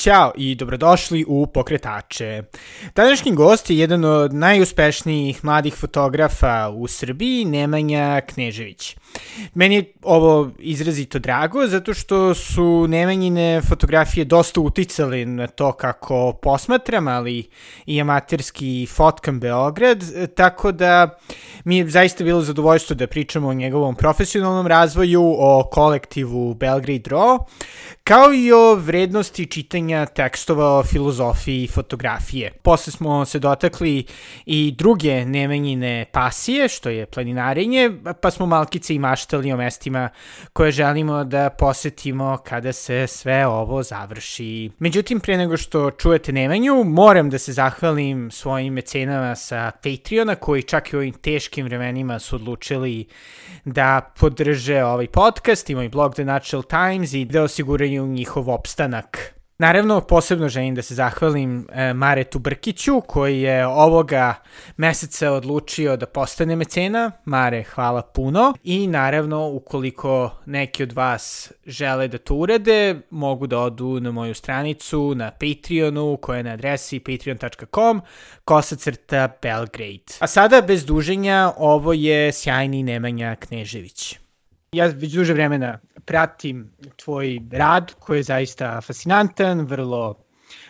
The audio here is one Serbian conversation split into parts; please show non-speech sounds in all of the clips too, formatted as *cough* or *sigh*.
Ćao i dobrodošli u Pokretače. Današnji gost je jedan od najuspešnijih mladih fotografa u Srbiji, Nemanja Knežević. Meni je ovo izrazito drago zato što su Nemanjine fotografije dosta uticale na to kako posmatram, ali i amaterski fotkam Beograd, tako da mi je zaista bilo zadovoljstvo da pričamo o njegovom profesionalnom razvoju, o kolektivu Belgrade Draw, kao i o vrednosti čitanja tekstova o filozofiji fotografije. Posle smo se dotakli i druge Nemanjine pasije, što je planinarenje, pa smo malkice i maštali o mestima koje želimo da posetimo kada se sve ovo završi. Međutim, pre nego što čujete Nemanju, moram da se zahvalim svojim mecenama sa Patreona, koji čak i u ovim teškim vremenima su odlučili da podrže ovaj podcast, imaju blog The Natural Times i da osiguraju njihov opstanak. Naravno, posebno želim da se zahvalim e, Maretu Brkiću, koji je ovoga meseca odlučio da postane mecena. Mare, hvala puno. I naravno, ukoliko neki od vas žele da to urede, mogu da odu na moju stranicu na Patreonu, koja je na adresi patreon.com, kosacrta Belgrade. A sada, bez duženja, ovo je sjajni Nemanja Knežević. Ja već duže vremena pratim tvoj rad koji je zaista fascinantan, vrlo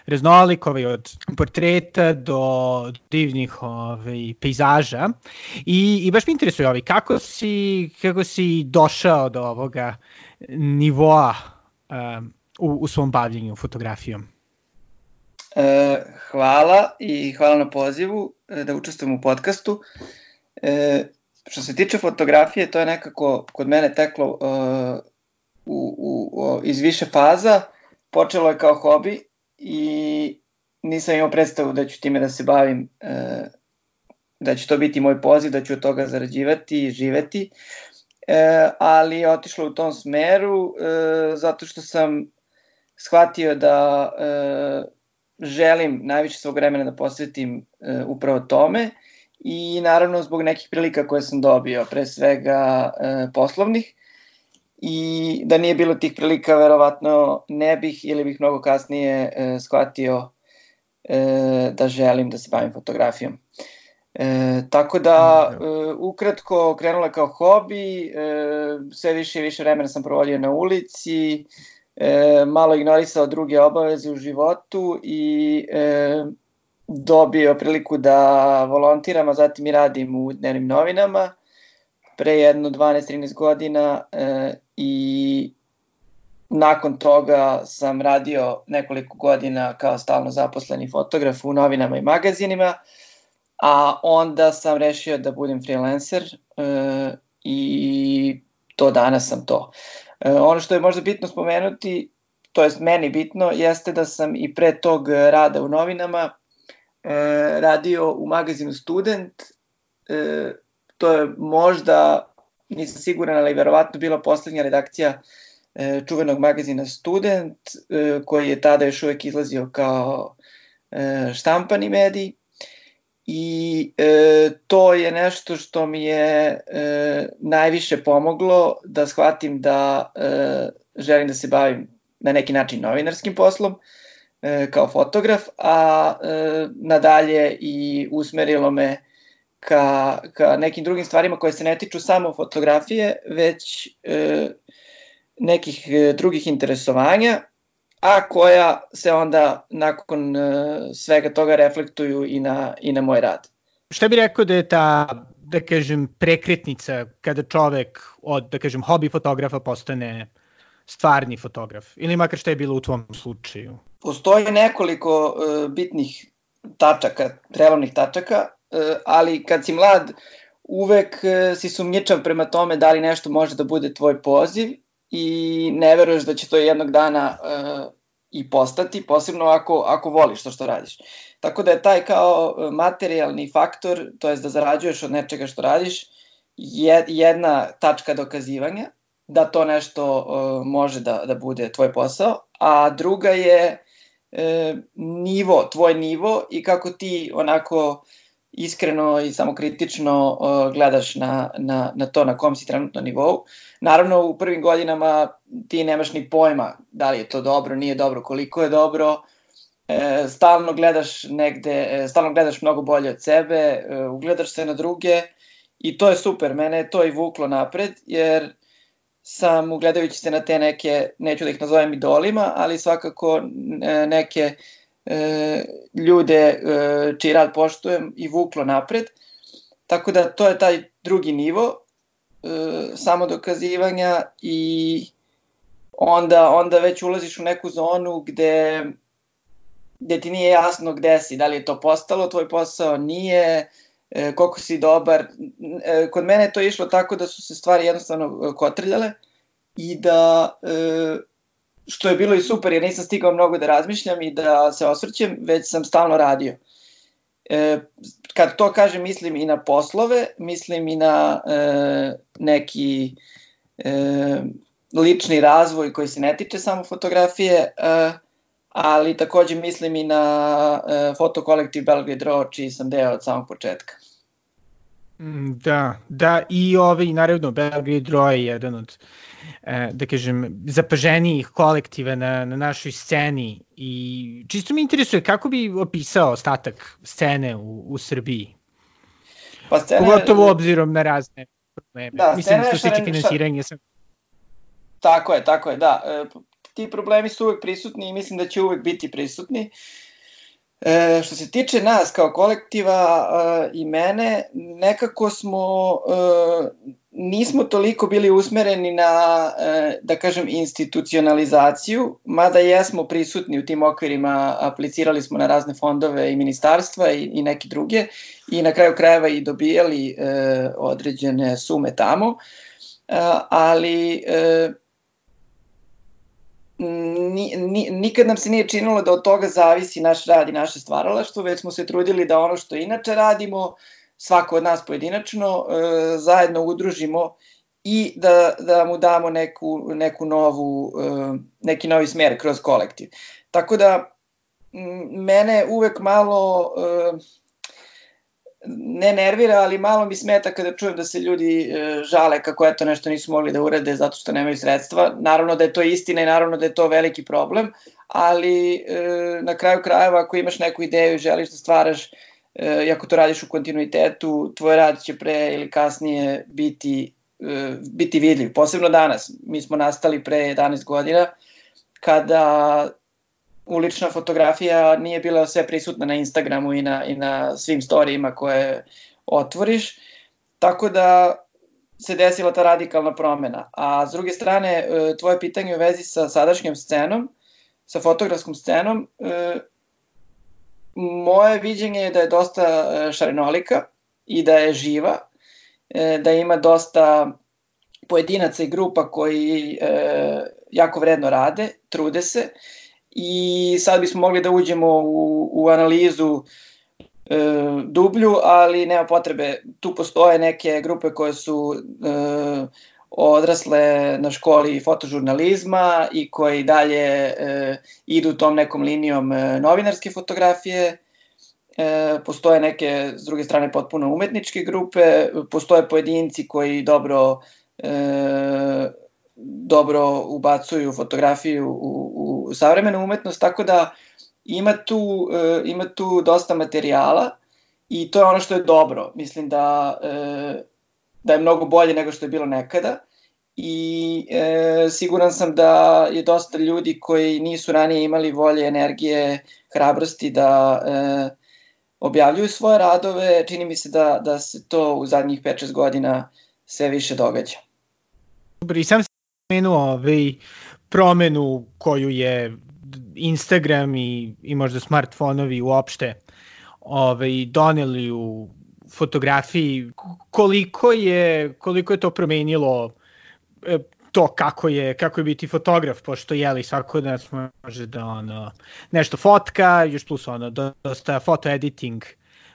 raznolik, ovaj, od portreta do divnih ovaj, pejzaža. I, I baš mi interesuje ovaj, kako, si, kako si došao do ovoga nivoa um, u, u svom bavljenju fotografijom? E, hvala i hvala na pozivu e, da učestvujem u podcastu. E, što se tiče fotografije, to je nekako kod mene teklo uh, u, u, u, iz više faza. Počelo je kao hobi i nisam imao predstavu da ću time da se bavim, uh, da će to biti moj poziv, da ću od toga zarađivati i živeti. Uh, ali je otišlo u tom smeru uh, zato što sam shvatio da uh, želim najviše svog vremena da posvetim uh, upravo tome i naravno zbog nekih prilika koje sam dobio, pre svega e, poslovnih i da nije bilo tih prilika verovatno ne bih ili bih mnogo kasnije e, shvatio e, da želim da se bavim fotografijom. E, tako da, e, ukratko, krenula kao hobi, e, sve više i više vremena sam provodio na ulici, e, malo ignorisao druge obaveze u životu i e, dobio priliku da volontiram, a zatim i radim u dnevnim novinama pre jedno 12-13 godina e, i nakon toga sam radio nekoliko godina kao stalno zaposleni fotograf u novinama i magazinima, a onda sam rešio da budem freelancer e, i to danas sam to. E, ono što je možda bitno spomenuti, to jest meni bitno, jeste da sam i pre tog rada u novinama e, radio u magazinu Student. E, to je možda, nisam siguran, ali verovatno bila poslednja redakcija e, čuvenog magazina Student, e, koji je tada još uvek izlazio kao e, štampani medij. I e, to je nešto što mi je e, najviše pomoglo da shvatim da e, želim da se bavim na neki način novinarskim poslom. E, kao fotograf, a e, nadalje i usmerilo me ka, ka nekim drugim stvarima koje se ne tiču samo fotografije, već e, nekih e, drugih interesovanja, a koja se onda nakon e, svega toga reflektuju i na, i na moj rad. Šta bi rekao da je ta, da kažem, prekretnica kada čovek od, da kažem, hobi fotografa postane stvarni fotograf? Ili makar šta je bilo u tvom slučaju? Postoji nekoliko uh, bitnih tačaka, prelomnih tačaka, ali kad si mlad, uvek uh, si sumnjičav prema tome da li nešto može da bude tvoj poziv i ne veruješ da će to jednog dana uh, i postati, posebno ako, ako voliš to što radiš. Tako da je taj kao materijalni faktor, to je da zarađuješ od nečega što radiš, jedna tačka dokazivanja da to nešto uh, može da, da bude tvoj posao, a druga je e, nivo, tvoj nivo i kako ti onako iskreno i samokritično uh, gledaš na, na, na to na kom si trenutno nivou. Naravno, u prvim godinama ti nemaš ni pojma da li je to dobro, nije dobro, koliko je dobro. E, stalno gledaš negde, e, stalno gledaš mnogo bolje od sebe, e, ugledaš se na druge i to je super. Mene je to i vuklo napred, jer sam ugledajući se na te neke, neću da ih nazovem idolima, ali svakako e, neke ljude e, čiji rad poštujem i vuklo napred. Tako da to je taj drugi nivo e, samodokazivanja i onda, onda već ulaziš u neku zonu gde, gde ti nije jasno gde si, da li je to postalo tvoj posao, nije, e, koliko si dobar. E, kod mene to je išlo tako da su se stvari jednostavno kotrljale i da e, što je bilo i super jer nisam stigao mnogo da razmišljam i da se osvrćem, već sam stalno radio. E, kad to kažem, mislim i na poslove, mislim i na e, neki e, lični razvoj koji se ne tiče samo fotografije, e, ali takođe mislim i na e, fotokolektiv Belgrade Raw, čiji sam deo od samog početka. Mm, da, da i ovaj, naravno, Belgrade Raw je jedan od da kažem, zapaženijih kolektiva na, na našoj sceni i čisto mi interesuje kako bi opisao ostatak scene u, u Srbiji? Pa scene... Pogotovo obzirom na razne probleme. Da, Mislim, što se tiče finansiranja. Sam... Tako je, tako je, da. E, ti problemi su uvek prisutni i mislim da će uvek biti prisutni. E, što se tiče nas kao kolektiva e, i mene, nekako smo e, nismo toliko bili usmereni na, e, da kažem, institucionalizaciju, mada jesmo prisutni u tim okvirima, aplicirali smo na razne fondove i ministarstva i, i neke druge i na kraju krajeva i dobijali e, određene sume tamo, e, ali e, ni, ni, nikad nam se nije činilo da od toga zavisi naš rad i naše stvaralaštvo, već smo se trudili da ono što inače radimo, svako od nas pojedinačno, e, zajedno udružimo i da, da mu damo neku, neku novu, e, neki novi smer kroz kolektiv. Tako da, mene uvek malo e, ne nervira, ali malo mi smeta kada čujem da se ljudi žale kako eto nešto nisu mogli da urade zato što nemaju sredstva. Naravno da je to istina i naravno da je to veliki problem, ali na kraju krajeva ako imaš neku ideju i želiš da stvaraš e, i ako to radiš u kontinuitetu, tvoj rad će pre ili kasnije biti, e, biti vidljiv. Posebno danas. Mi smo nastali pre 11 godina, kada ulična fotografija nije bila sve prisutna na Instagramu i na, i na svim storijima koje otvoriš. Tako da se desila ta radikalna promena. A s druge strane, e, tvoje pitanje u vezi sa sadašnjom scenom, sa fotografskom scenom, e, moje viđenje je da je dosta e, šarenolika i da je živa, da ima dosta pojedinaca i grupa koji jako vredno rade, trude se i sad bismo mogli da uđemo u, u analizu e, dublju, ali nema potrebe. Tu postoje neke grupe koje su e, odrasle na školi fotožurnalizma i koji dalje e, idu tom nekom linijom e, novinarske fotografije. E, postoje neke, s druge strane, potpuno umetničke grupe, postoje pojedinci koji dobro e, dobro ubacuju fotografiju u, u savremenu umetnost, tako da ima tu, e, ima tu dosta materijala i to je ono što je dobro. Mislim da e, da je mnogo bolje nego što je bilo nekada i e, siguran sam da je dosta ljudi koji nisu ranije imali volje, energije, hrabrosti da e, objavljuju svoje radove. Čini mi se da, da se to u zadnjih 5-6 godina sve više događa. Dobro, i sam si spomenuo ovaj promenu koju je Instagram i, i možda smartfonovi uopšte ovaj, doneli u fotografiji, koliko je, koliko je to promenilo e, to kako je, kako je biti fotograf, pošto jeli svako od nas može da ono, nešto fotka, još plus ono, dosta foto editing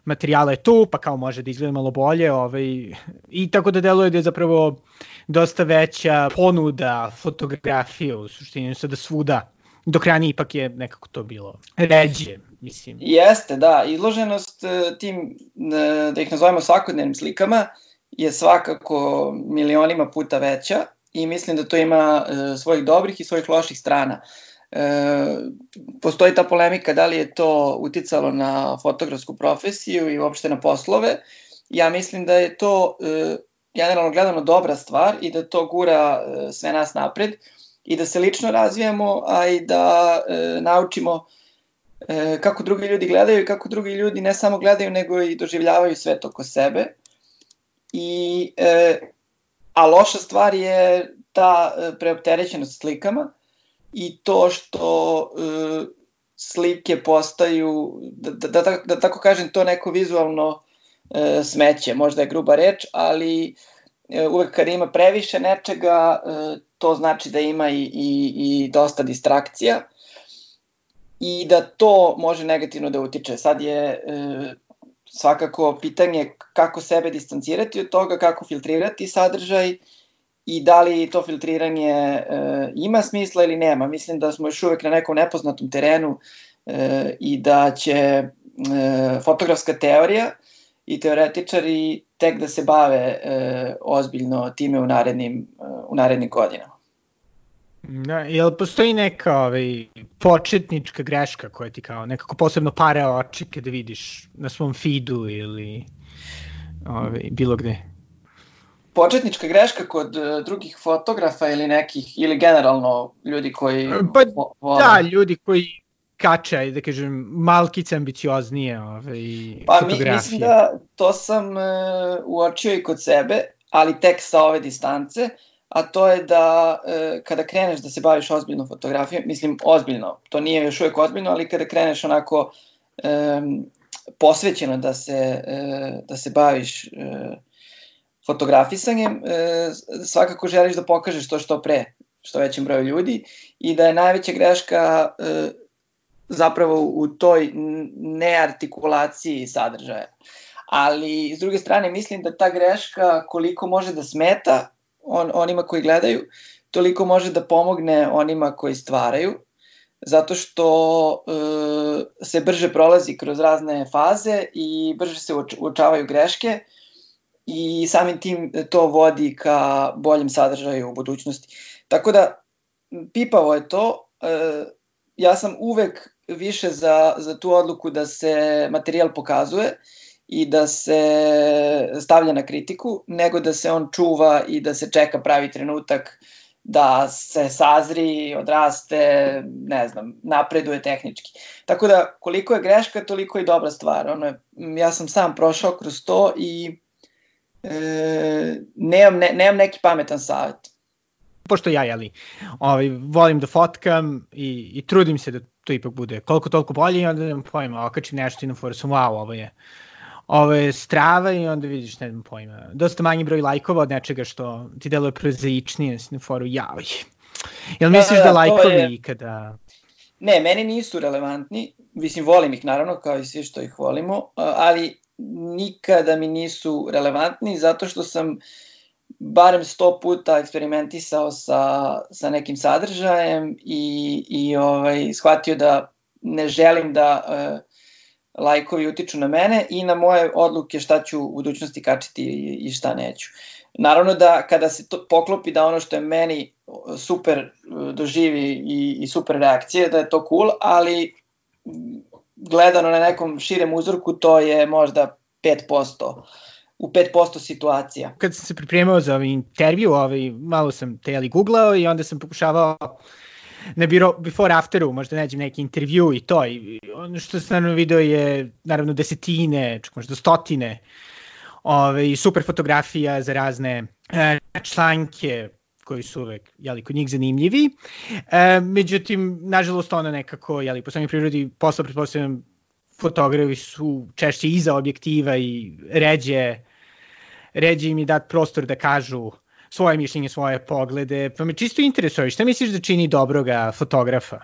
materijala je tu, pa kao može da izgleda malo bolje, ovaj, i tako da deluje da je zapravo dosta veća ponuda fotografije u suštini, sada svuda dok ranije ipak je nekako to bilo ređe, mislim. Jeste, da, izloženost e, tim, e, da ih nazovemo svakodnevnim slikama, je svakako milionima puta veća i mislim da to ima e, svojih dobrih i svojih loših strana. E, postoji ta polemika da li je to uticalo na fotografsku profesiju i uopšte na poslove. Ja mislim da je to e, generalno gledano dobra stvar i da to gura e, sve nas napred i da se lično razvijamo, a i da e, naučimo e, kako drugi ljudi gledaju i kako drugi ljudi ne samo gledaju, nego i doživljavaju svet oko sebe. I, e, a loša stvar je ta e, preopterećenost slikama i to što e, slike postaju, da, da, da, da tako kažem, to neko vizualno e, smeće, možda je gruba reč, ali e, uvek kad ima previše nečega, e, to znači da ima i, i, i dosta distrakcija i da to može negativno da utiče. Sad je e, svakako pitanje kako sebe distancirati od toga, kako filtrirati sadržaj i da li to filtriranje e, ima smisla ili nema. Mislim da smo još uvek na nekom nepoznatom terenu e, i da će e, fotografska teorija i teoretičari tek da se bave e, ozbiljno time u narednim, e, u narednim godinama. Da, jel postoji neka ovaj, početnička greška koja ti kao nekako posebno pare oči kada vidiš na svom feedu ili ovaj, bilo gde? Početnička greška kod uh, drugih fotografa ili nekih, ili generalno ljudi koji pa, vole. Da, ljudi koji kače, da kažem, malkice ambicioznije ovaj, pa, fotografije. Pa mislim da to sam uh, uočio i kod sebe, ali tek sa ove distance, a to je da uh, kada kreneš da se baviš ozbiljno fotografijom, mislim ozbiljno, to nije još uvek ozbiljno, ali kada kreneš onako um, posvećeno da se, uh, da se baviš uh, fotografisanjem e, svakako želiš da pokažeš to što pre, što većem broju ljudi i da je najveća greška e, zapravo u toj neartikulaciji sadržaja. Ali, s druge strane, mislim da ta greška koliko može da smeta on, onima koji gledaju, toliko može da pomogne onima koji stvaraju, zato što e, se brže prolazi kroz razne faze i brže se uočavaju greške i samim tim to vodi ka boljem sadržaju u budućnosti. Tako da, pipavo je to. E, ja sam uvek više za, za tu odluku da se materijal pokazuje i da se stavlja na kritiku, nego da se on čuva i da se čeka pravi trenutak da se sazri, odraste, ne znam, napreduje tehnički. Tako da, koliko je greška, toliko je dobra stvar. Ono, ja sam sam prošao kroz to i e, nemam, ne, nemam neki pametan savjet. Pošto ja, jeli, ovaj, volim da fotkam i, i trudim se da to ipak bude koliko toliko bolje i onda nemam pojma, okačim nešto i na foru sam, wow, ovo je, ovo je strava i onda vidiš, ne znam pojma, dosta manji broj lajkova od nečega što ti deluje prozaičnije, na foru, jao, jel da, misliš da, da, da lajkovi je... ikada... Ne, meni nisu relevantni, mislim, volim ih naravno, kao i svi što ih volimo, ali nikada mi nisu relevantni zato što sam barem sto puta eksperimentisao sa, sa nekim sadržajem i, i ovaj, shvatio da ne želim da uh, lajkovi utiču na mene i na moje odluke šta ću u budućnosti kačiti i, i šta neću. Naravno da kada se to poklopi da ono što je meni super e, doživi i, i super reakcije, da je to cool, ali gledano na nekom širem uzorku to je možda 5% u 5% situacija. Kad sam se pripremao za ovaj intervju, ovaj, malo sam teli googlao i onda sam pokušavao na biro, before afteru možda nađem neki intervju i to i ono što sam naravno video je naravno desetine, čak možda stotine ove, i super fotografija za razne e, članke koji su uvek jeli, kod njih zanimljivi. E, međutim, nažalost, ona nekako, jeli, po samoj prirodi posla, pretpostavljam, fotografi su češće iza objektiva i ređe, ređe im je dat prostor da kažu svoje mišljenje, svoje poglede. Pa me čisto interesuje, šta misliš da čini dobroga fotografa?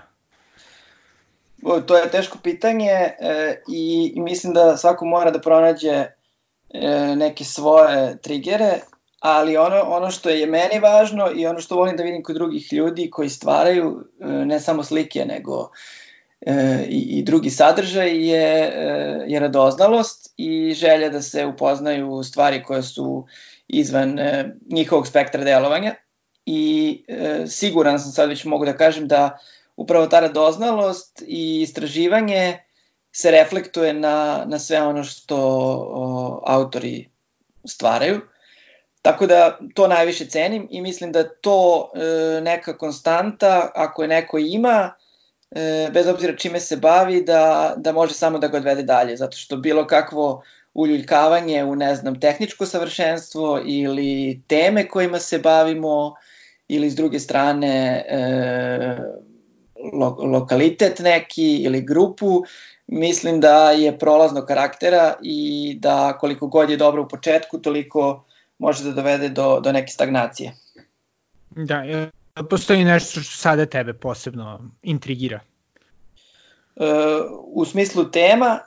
To je teško pitanje e, i mislim da svako mora da pronađe e, neke svoje trigere, ali ono, ono što je meni važno i ono što volim da vidim kod drugih ljudi koji stvaraju e, ne samo slike, nego e, i, i drugi sadržaj je, e, je radoznalost i želja da se upoznaju stvari koje su izvan e, njihovog spektra delovanja i e, siguran sam sad već mogu da kažem da upravo ta radoznalost i istraživanje se reflektuje na, na sve ono što o, autori stvaraju. Tako da to najviše cenim i mislim da to e, neka konstanta, ako je neko ima, e, bez obzira čime se bavi, da, da može samo da ga odvede dalje, zato što bilo kakvo uljuljkavanje u, ne znam, tehničko savršenstvo ili teme kojima se bavimo ili s druge strane e, lo, lokalitet neki ili grupu, mislim da je prolazno karaktera i da koliko god je dobro u početku, toliko može da dovede do, do neke stagnacije. Da, postoji nešto što sada tebe posebno intrigira? E, u smislu tema?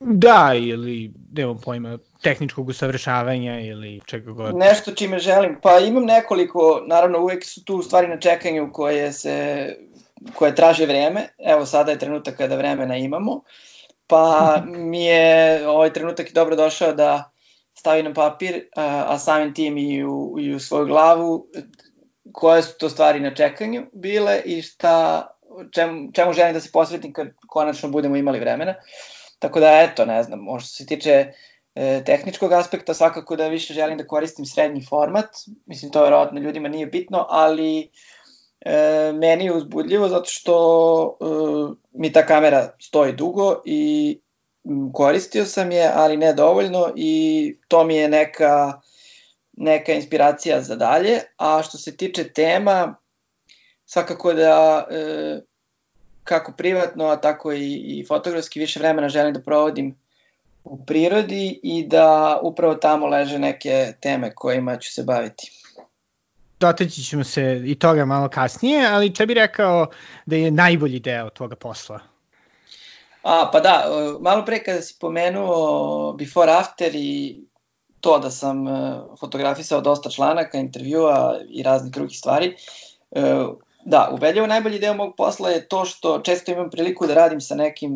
Da, ili nemam pojma, tehničkog usavršavanja ili čega god. Nešto čime želim. Pa imam nekoliko, naravno uvek su tu stvari na čekanju koje se koje traže vreme. Evo sada je trenutak kada vremena imamo. Pa *laughs* mi je ovaj trenutak dobro došao da stavi na papir, a, samim tim i u, i u svoju glavu koje su to stvari na čekanju bile i šta, čemu, čemu želim da se posvetim kad konačno budemo imali vremena. Tako da, eto, ne znam, možda se tiče e, tehničkog aspekta, svakako da više želim da koristim srednji format, mislim to verovatno ljudima nije bitno, ali e, meni je uzbudljivo zato što e, mi ta kamera stoji dugo i koristio sam je, ali ne dovoljno i to mi je neka, neka inspiracija za dalje. A što se tiče tema, svakako da e, kako privatno, a tako i, i fotografski više vremena želim da provodim u prirodi i da upravo tamo leže neke teme kojima ću se baviti. Dotaći ćemo se i toga malo kasnije, ali če bi rekao da je najbolji deo toga posla? A, pa da, e, malo pre kada si pomenuo before after i to da sam e, fotografisao dosta članaka, intervjua i raznih drugih stvari, e, da, ubedljivo najbolji deo mog posla je to što često imam priliku da radim sa nekim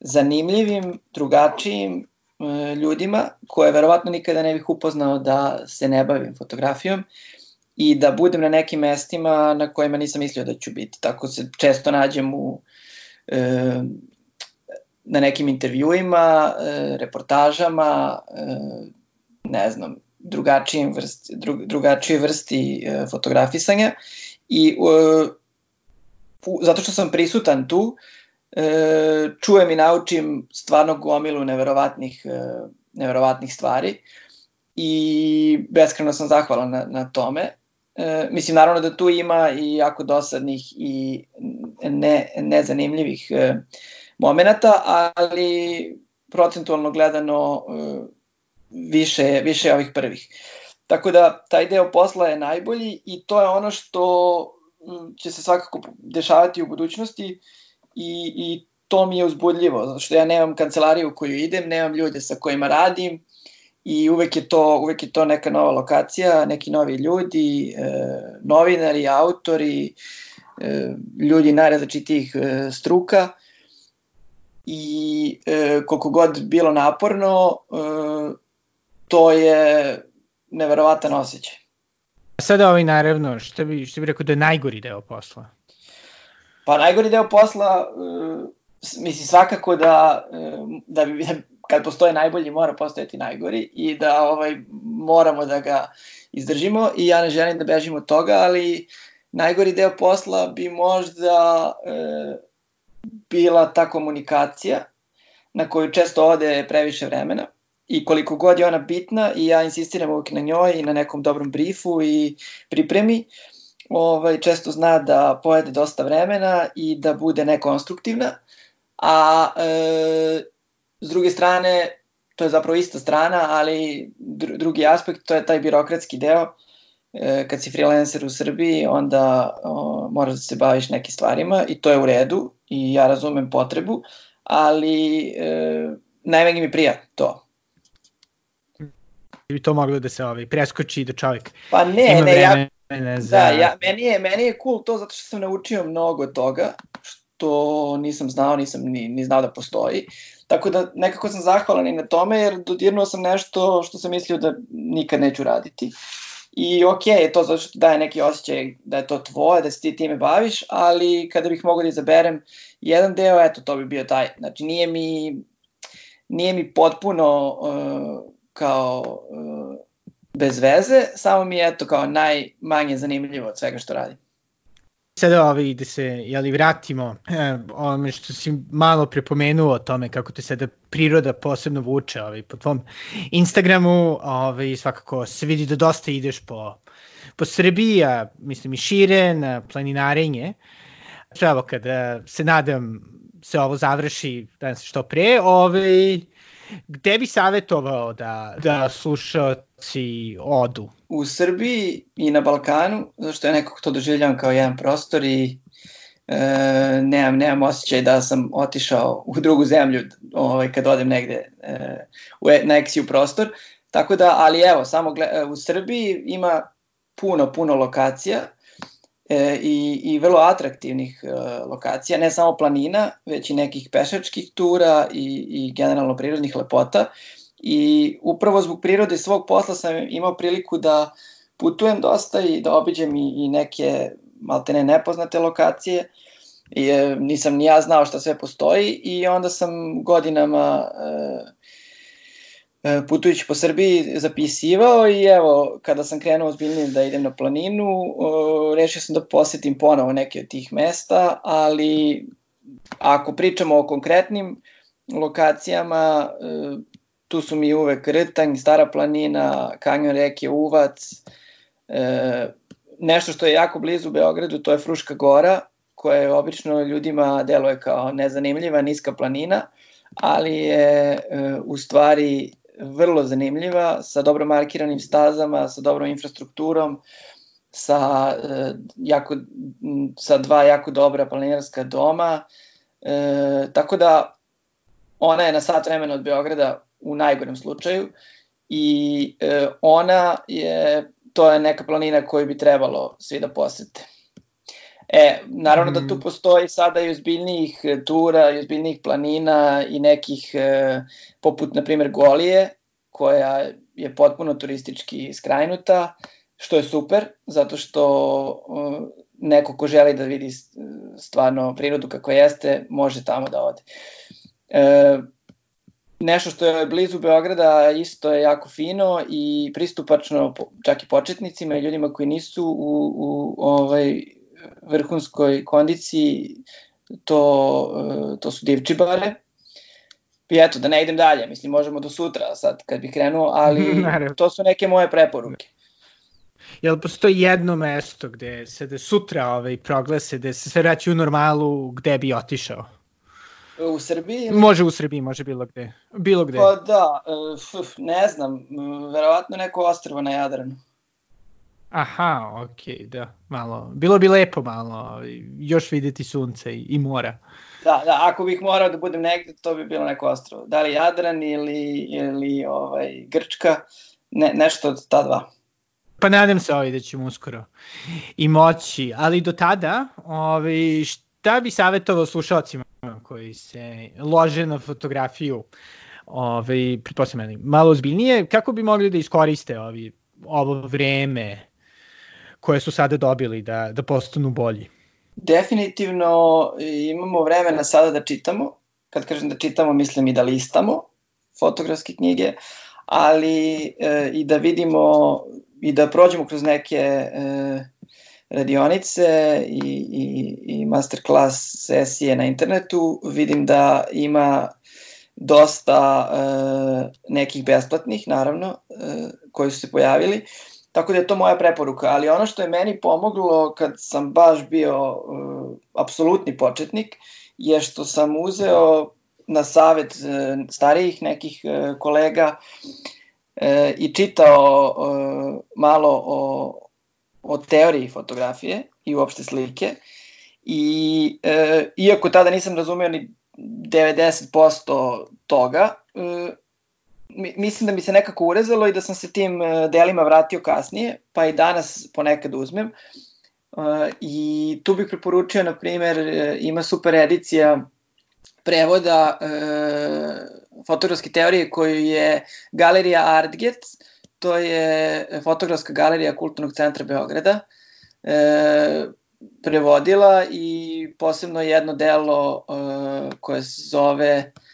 zanimljivim, drugačijim ljudima koje verovatno nikada ne bih upoznao da se ne bavim fotografijom i da budem na nekim mestima na kojima nisam mislio da ću biti. Tako se često nađem u e, na nekim intervjuima, e, reportažama, e, ne znam, drugačijim vrsti, dru, drugačije vrsti e, fotografisanja i zato što sam prisutan tu, čujem i naučim stvarno gomilu neverovatnih, neverovatnih stvari i beskreno sam zahvalan na, na tome. E, mislim, naravno da tu ima i jako dosadnih i ne, nezanimljivih e, momenta, ali procentualno gledano e, više, više ovih prvih. Tako da taj deo posla je najbolji i to je ono što će se svakako dešavati u budućnosti i, i to mi je uzbudljivo, zato što ja nemam kancelariju u koju idem, nemam ljude sa kojima radim, i uvek je to, uvek je to neka nova lokacija, neki novi ljudi, e, novinari, autori, e, ljudi najrazličitijih e, struka i e, koliko god bilo naporno, e, to je neverovatan osjećaj. Sada ovaj naravno, što bi, što bi rekao da je najgori deo posla? Pa najgori deo posla, e, mislim svakako da, da bi kad postoje najbolji mora postojati najgori i da ovaj moramo da ga izdržimo i ja ne želim da bežim od toga, ali najgori deo posla bi možda e, bila ta komunikacija na koju često ode previše vremena i koliko god je ona bitna i ja insistiram uvijek na njoj i na nekom dobrom briefu i pripremi, ovaj, često zna da pojede dosta vremena i da bude nekonstruktivna, a e, S druge strane, to je zapravo ista strana, ali drugi aspekt, to je taj birokratski deo. E, kad si freelancer u Srbiji, onda o, moraš da se baviš nekim stvarima i to je u redu i ja razumem potrebu, ali e, najmanje mi prija to. bi to moglo da se ovaj, preskoči da čovjek pa ne, ima ne, vremena ja, za... Da, ja, meni, je, meni je cool to zato što sam naučio mnogo toga, što nisam znao, nisam ni, ni znao da postoji. Tako da nekako sam zahvalan i na tome, jer dodirnuo sam nešto što sam mislio da nikad neću raditi. I ok, je to zato što daje neki osjećaj da je to tvoje, da se ti time baviš, ali kada bih mogao da izaberem jedan deo, eto, to bi bio taj. Znači, nije mi, nije mi potpuno uh, kao uh, bez veze, samo mi je eto kao najmanje zanimljivo od svega što radim. Sada ovaj, da se jeli, vratimo eh, ovome što si malo prepomenuo o tome kako te sada priroda posebno vuče ovaj, po tvom Instagramu, ovaj, svakako se vidi da dosta ideš po, po Srbiji, a mislim i šire na planinarenje. Evo kada se nadam se ovo završi danas što pre, ovaj, gde bi savjetovao da, da slušalci odu? U Srbiji i na Balkanu, zašto ja nekako to doživljam kao jedan prostor i e, nemam, nemam osjećaj da sam otišao u drugu zemlju ovaj, kad odem negde e, u, e, na eksiju prostor. Tako da, ali evo, samo gled, u Srbiji ima puno, puno lokacija e, i, i vrlo atraktivnih e, lokacija, ne samo planina, već i nekih pešačkih tura i, i generalno prirodnih lepota. I upravo zbog prirode svog posla sam imao priliku da putujem dosta i da obiđem i, i neke maltene nepoznate lokacije. I, e, nisam ni ja znao šta sve postoji i onda sam godinama e, putujući po Srbiji zapisivao i evo, kada sam krenuo ozbiljnije da idem na planinu, rešio sam da posetim ponovo neke od tih mesta, ali ako pričamo o konkretnim lokacijama, e, tu su mi uvek Rtanj, Stara planina, kanjon reke Uvac, e, nešto što je jako blizu Beogradu, to je Fruška gora, koja je obično ljudima deluje kao nezanimljiva, niska planina, ali je u stvari vrlo zanimljiva, sa dobro markiranim stazama, sa dobrom infrastrukturom, sa, e, jako, sa dva jako dobra planinarska doma, e, tako da ona je na sat vremena od Beograda u najgorem slučaju i e, ona je, to je neka planina koju bi trebalo svi da posete. E, naravno da tu mm. postoji sada i ozbiljnijih e, tura, i ozbiljnijih planina i nekih, e, poput, na primjer, Golije, koja je potpuno turistički skrajnuta, što je super, zato što e, neko ko želi da vidi stvarno prirodu kako jeste, može tamo da ode. E, nešto što je blizu Beograda isto je jako fino i pristupačno čak i početnicima i ljudima koji nisu u, u ovaj vrhunskoj kondiciji to, e, to su divčibare. I eto, da ne idem dalje, mislim, možemo do sutra sad kad bih krenuo, ali *laughs* to su neke moje preporuke. Jel postoji jedno mesto gde se da sutra ovaj, proglase, da se sve vraći u normalu, gde bi otišao? U Srbiji? Može u Srbiji, može bilo gde. Bilo gde. Pa da, e, ne znam, verovatno neko ostrvo na Jadranu. Aha, okay, da, malo. Bilo bi lepo malo, još videti sunce i, i mora. Da, da, ako bih morao da budem negde, to bi bilo neko ostrovo. Da li Jadran ili, ili ovaj, Grčka, ne, nešto od ta dva. Pa nadam se ovaj da ćemo uskoro i moći, ali do tada, ovaj, šta bi savjetovao slušalcima koji se lože na fotografiju, ovaj, pretpostavljam, malo ozbiljnije, kako bi mogli da iskoriste ovi, ovo vreme koje su sada dobili da, da postanu bolji? Definitivno imamo vremena sada da čitamo. Kad kažem da čitamo, mislim i da listamo fotografske knjige, ali e, i da vidimo i da prođemo kroz neke e, radionice i, i, i masterclass sesije na internetu. Vidim da ima dosta e, nekih besplatnih, naravno, e, koji su se pojavili. Tako da je to moja preporuka, ali ono što je meni pomoglo kad sam baš bio uh, apsolutni početnik je što sam uzeo na savet uh, starijih nekih uh, kolega uh, i čitao uh, malo o, o teoriji fotografije i uopšte slike. I uh, iako tada nisam razumeo ni 90% toga, uh, mislim da mi se nekako urezalo i da sam se tim e, delima vratio kasnije, pa i danas ponekad uzmem. Uh, I tu bih preporučio, na primer, e, ima super edicija prevoda uh, fotografske teorije koju je Galerija Artget, to je fotografska galerija Kulturnog centra Beograda, uh, prevodila i posebno jedno delo uh, koje se zove E,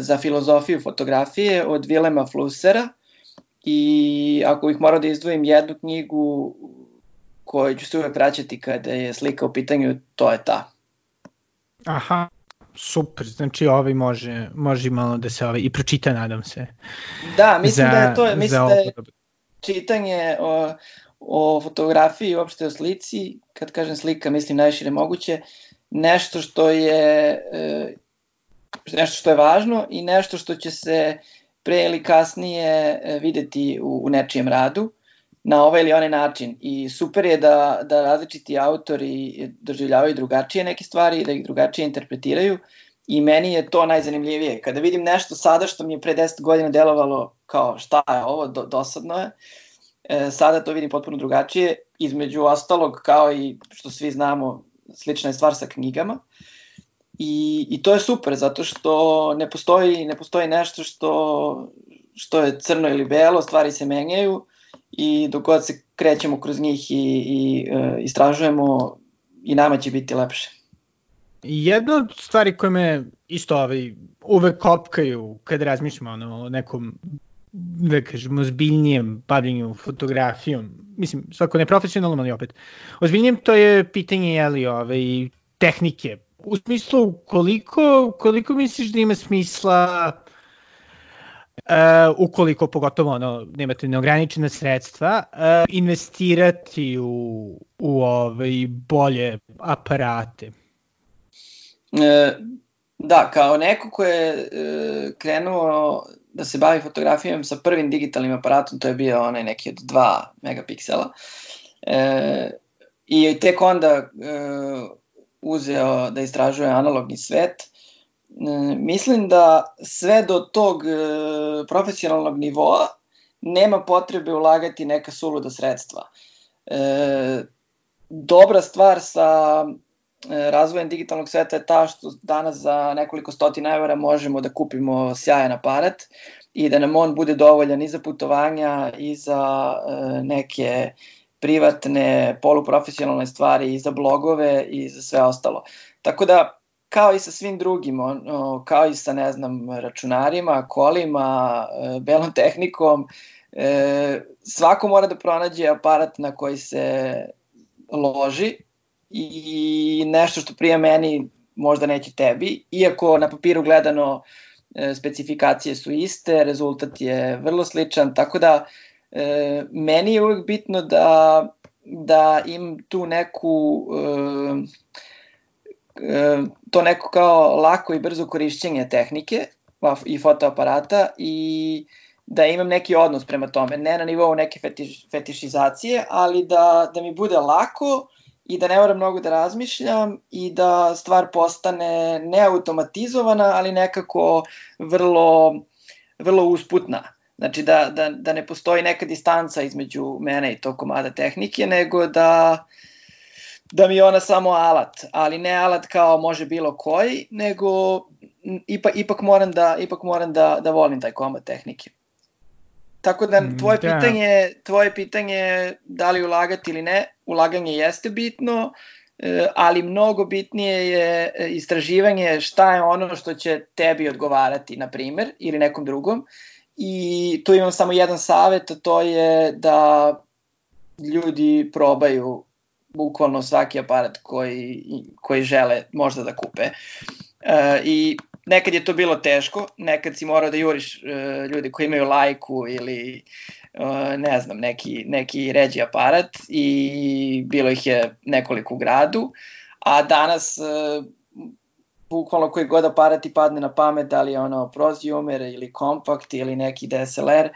za filozofiju fotografije od Vilema Flusera i ako ih moram da izdvojim jednu knjigu koju ću se uvek vraćati kada je slika u pitanju, to je ta. Aha, super, znači ovaj može, može malo da se ovaj, i pročita, nadam se. Da, mislim za, da je to, mislim da je čitanje o, o fotografiji i uopšte o slici, kad kažem slika, mislim najšire moguće, nešto što je e, nešto što je važno i nešto što će se pre ili kasnije e, videti u, u nečijem radu na ovaj ili onaj način. I super je da, da različiti autori doživljavaju drugačije neke stvari da ih drugačije interpretiraju i meni je to najzanimljivije. Kada vidim nešto sada što mi je pre 10 godina delovalo kao šta je ovo, do, dosadno je, e, sada to vidim potpuno drugačije, između ostalog kao i što svi znamo, slična je stvar sa knjigama. I, I to je super, zato što ne postoji, ne postoji nešto što, što je crno ili belo, stvari se menjaju i dok god se krećemo kroz njih i, i e, istražujemo i nama će biti lepše. Jedna od stvari koje me isto ovaj, uvek kopkaju kad razmišljamo ono, o nekom da kažemo, ozbiljnijem bavljenju fotografijom, mislim, svako neprofesionalno, ali opet, ozbiljnijem to je pitanje, jeli, ovaj, tehnike, u smislu koliko, koliko misliš da ima smisla uh, ukoliko pogotovo ono, nemate neograničena sredstva, uh, investirati u, u ovaj, bolje aparate? E, da, kao neko ko je e, krenuo da se bavi fotografijom sa prvim digitalnim aparatom, to je bio onaj neki od 2 megapiksela, e, i tek onda e, uzeo da istražuje analogni svet. E, mislim da sve do tog e, profesionalnog nivoa nema potrebe ulagati neka suluda sredstva. E, dobra stvar sa razvojem digitalnog sveta je ta što danas za nekoliko stotina evra možemo da kupimo sjajan aparat i da nam on bude dovoljan i za putovanja i za neke privatne, poluprofesionalne stvari i za blogove i za sve ostalo. Tako da, kao i sa svim drugim, kao i sa, ne znam, računarima, kolima, e, belom tehnikom, e, svako mora da pronađe aparat na koji se loži i nešto što prije meni možda neće tebi, iako na papiru gledano e, specifikacije su iste, rezultat je vrlo sličan, tako da e, meni je uvek bitno da, da im tu neku e, e, to neko kao lako i brzo korišćenje tehnike i fotoaparata i da imam neki odnos prema tome, ne na nivou neke fetiš, fetišizacije, ali da, da mi bude lako i da ne moram mnogo da razmišljam i da stvar postane neautomatizovana, ali nekako vrlo, vrlo usputna. Znači da, da, da ne postoji neka distanca između mene i tog komada tehnike, nego da, da mi je ona samo alat, ali ne alat kao može bilo koji, nego ipak, ipak moram, da, ipak moram da, da volim taj komad tehnike. Tako da mm, tvoje, da. pitanje, tvoje pitanje da li ulagati ili ne, ulaganje jeste bitno, e, ali mnogo bitnije je e, istraživanje šta je ono što će tebi odgovarati, na primer, ili nekom drugom i tu imam samo jedan savet, to je da ljudi probaju bukvalno svaki aparat koji, koji žele možda da kupe. E, I nekad je to bilo teško, nekad si morao da juriš e, ljudi koji imaju lajku ili e, ne znam, neki, neki ređi aparat i bilo ih je nekoliko u gradu, a danas e, bukvalno koji god aparat ti padne na pamet, da li je ono prosumer ili kompakt ili neki DSLR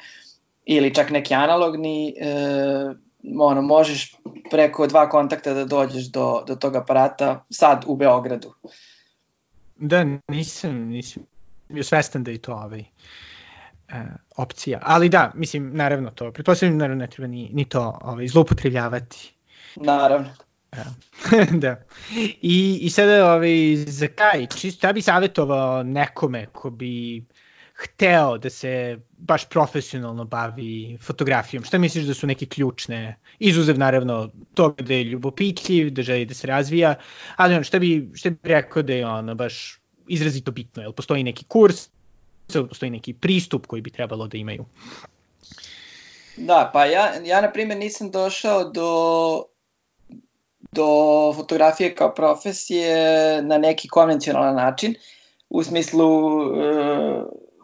ili čak neki analogni, e, ono, možeš preko dva kontakta da dođeš do, do tog aparata sad u Beogradu. Da, nisam, nisam bio svestan da je to ovaj. opcija. Ali da, mislim, naravno to, pretpostavljam naravno ne treba ni, ni to ovaj, zloupotrebljavati. Naravno. *laughs* da. I, I sada ovaj, za kaj, čisto, ja bih savjetovao nekome ko bi hteo da se baš profesionalno bavi fotografijom? Šta misliš da su neke ključne, izuzev naravno toga da je ljubopitljiv, da želi da se razvija, ali on, šta bi, šta bi rekao da je ono baš izrazito bitno? Jel postoji neki kurs, postoji neki pristup koji bi trebalo da imaju? Da, pa ja, ja na primjer nisam došao do, do fotografije kao profesije na neki konvencionalan način, u smislu e,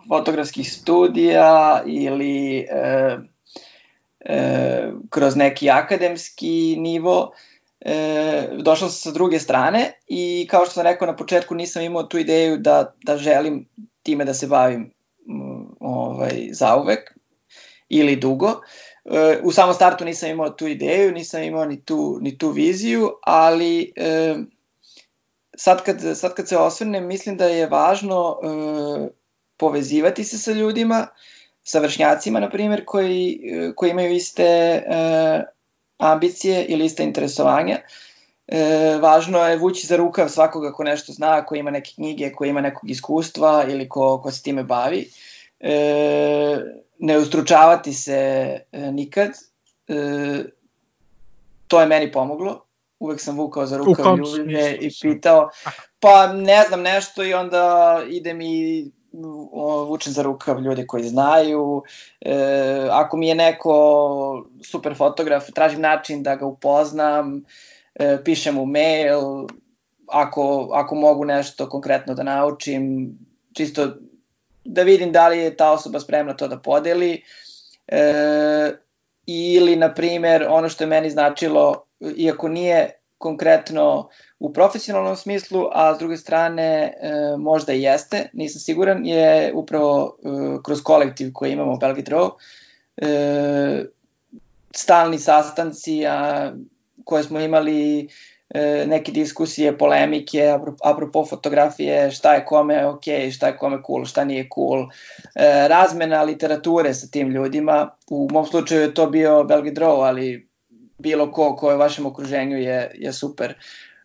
fotografskih studija ili e, e, kroz neki akademski nivo. E, došao sam sa druge strane i kao što sam rekao na početku nisam imao tu ideju da, da želim time da se bavim ovaj, zauvek ili dugo. E, u samom startu nisam imao tu ideju, nisam imao ni tu, ni tu viziju, ali e, sad, kad, sad kad se osvrnem mislim da je važno e, povezivati se sa ljudima, sa vršnjacima, na primjer, koji, koji imaju iste e, ambicije ili iste interesovanja. E, važno je vući za rukav svakoga ko nešto zna, ko ima neke knjige, ko ima nekog iskustva ili ko, ko se time bavi. E, ne ustručavati se e, nikad. E, to je meni pomoglo. Uvek sam vukao za rukav ljude i pitao, pa ne znam nešto i onda idem i vučem za rukav ljude koji znaju. E, ako mi je neko super fotograf, tražim način da ga upoznam, e, pišem mu mail, ako, ako mogu nešto konkretno da naučim, čisto da vidim da li je ta osoba spremna to da podeli. E, ili, na primer, ono što je meni značilo, iako nije konkretno u profesionalnom smislu, a s druge strane e, možda i jeste, nisam siguran, je upravo e, kroz kolektiv koji imamo u Belgi Draw, e, stalni sastanci a, koje smo imali neke diskusije, polemike, apropo fotografije, šta je kome ok, šta je kome cool, šta nije cool, e, razmena literature sa tim ljudima, u mom slučaju je to bio Belgi Draw, ali bilo ko ko je u vašem okruženju je, je super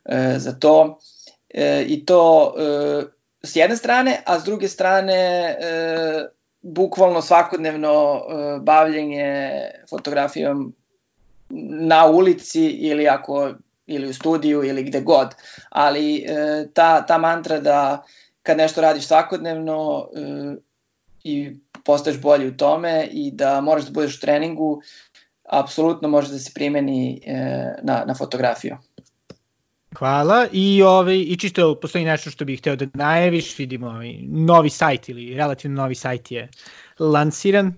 e, za to. E, I to e, s jedne strane, a s druge strane e, bukvalno svakodnevno e, bavljenje fotografijom na ulici ili ako ili u studiju ili gde god, ali e, ta, ta mantra da kad nešto radiš svakodnevno e, i postaješ bolji u tome i da moraš da budeš u treningu, apsolutno može da se primeni e, na, na fotografiju. Hvala i ovaj i čisto postoji nešto što bih hteo da najaviš, vidimo ovaj novi sajt ili relativno novi sajt je lansiran.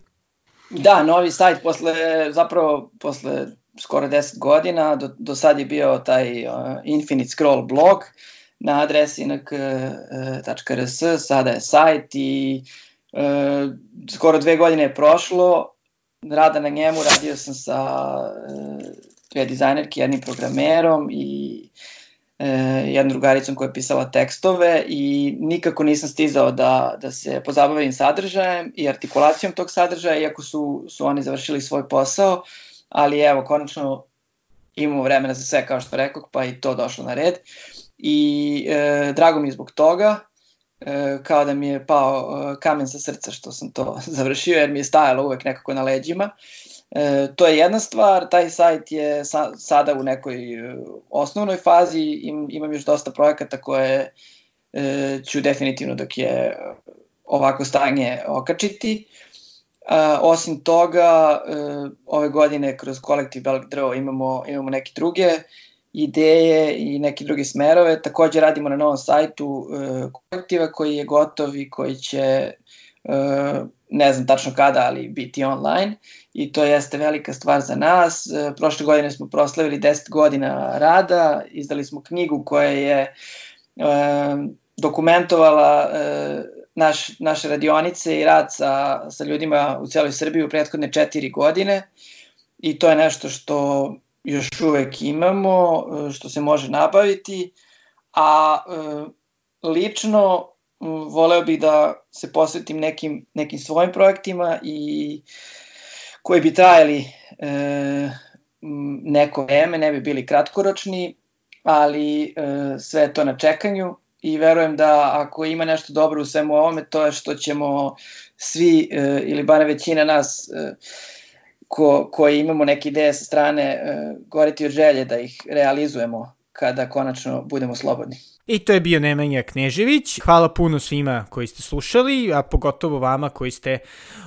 Da, novi sajt posle zapravo posle skoro 10 godina, do, do sad je bio taj uh, Infinite Scroll blog na adresi nk.rs, sada je sajt i uh, skoro dve godine je prošlo, rada na njemu, radio sam sa e, dve dizajnerke, jednim programerom i e, jednom drugaricom koja je pisala tekstove i nikako nisam stizao da, da se pozabavim sadržajem i artikulacijom tog sadržaja, iako su, su oni završili svoj posao, ali evo, konačno imamo vremena za sve, kao što rekao, pa i to došlo na red. I e, drago mi je zbog toga, E, kao da mi je pao e, kamen sa srca što sam to *laughs* završio, jer mi je stajalo uvek nekako na leđima. E, to je jedna stvar, taj sajt je sa, sada u nekoj e, osnovnoj fazi, im, imam još dosta projekata koje e, ću definitivno dok je ovako stanje okačiti. E, osim toga, e, ove godine kroz kolektiv Belg Draw imamo, imamo neke druge ideje i neke druge smerove. Takođe radimo na novom sajtu e, kolektiva koji je gotov i koji će, e, ne znam tačno kada, ali biti online i to jeste velika stvar za nas. E, prošle godine smo proslavili 10 godina rada, izdali smo knjigu koja je e, dokumentovala e, naš, naše radionice i rad sa, sa ljudima u celoj Srbiji u prethodne četiri godine i to je nešto što još uvek imamo, što se može nabaviti, a e, lično voleo bih da se posvetim nekim, nekim svojim projektima i koji bi trajali e, neko vreme, ne bi bili kratkoročni, ali e, sve to na čekanju i verujem da ako ima nešto dobro u svemu ovome, to je što ćemo svi e, ili bare većina nas e, ko, koji imamo neke ideje sa strane e, goriti od želje da ih realizujemo kada konačno budemo slobodni. I to je bio Nemanja Knežević. Hvala puno svima koji ste slušali, a pogotovo vama koji ste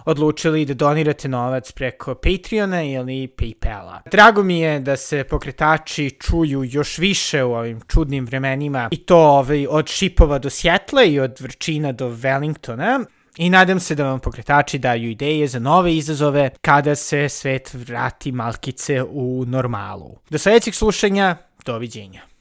odlučili da donirate novac preko Patreona ili Paypala. Drago mi je da se pokretači čuju još više u ovim čudnim vremenima i to ovaj, od Šipova do Sjetla i od Vrčina do Wellingtona. I nadam se da vam pokretači daju ideje za nove izazove kada se svet vrati malkice u normalu. Do sledećeg slušanja, doviđenja.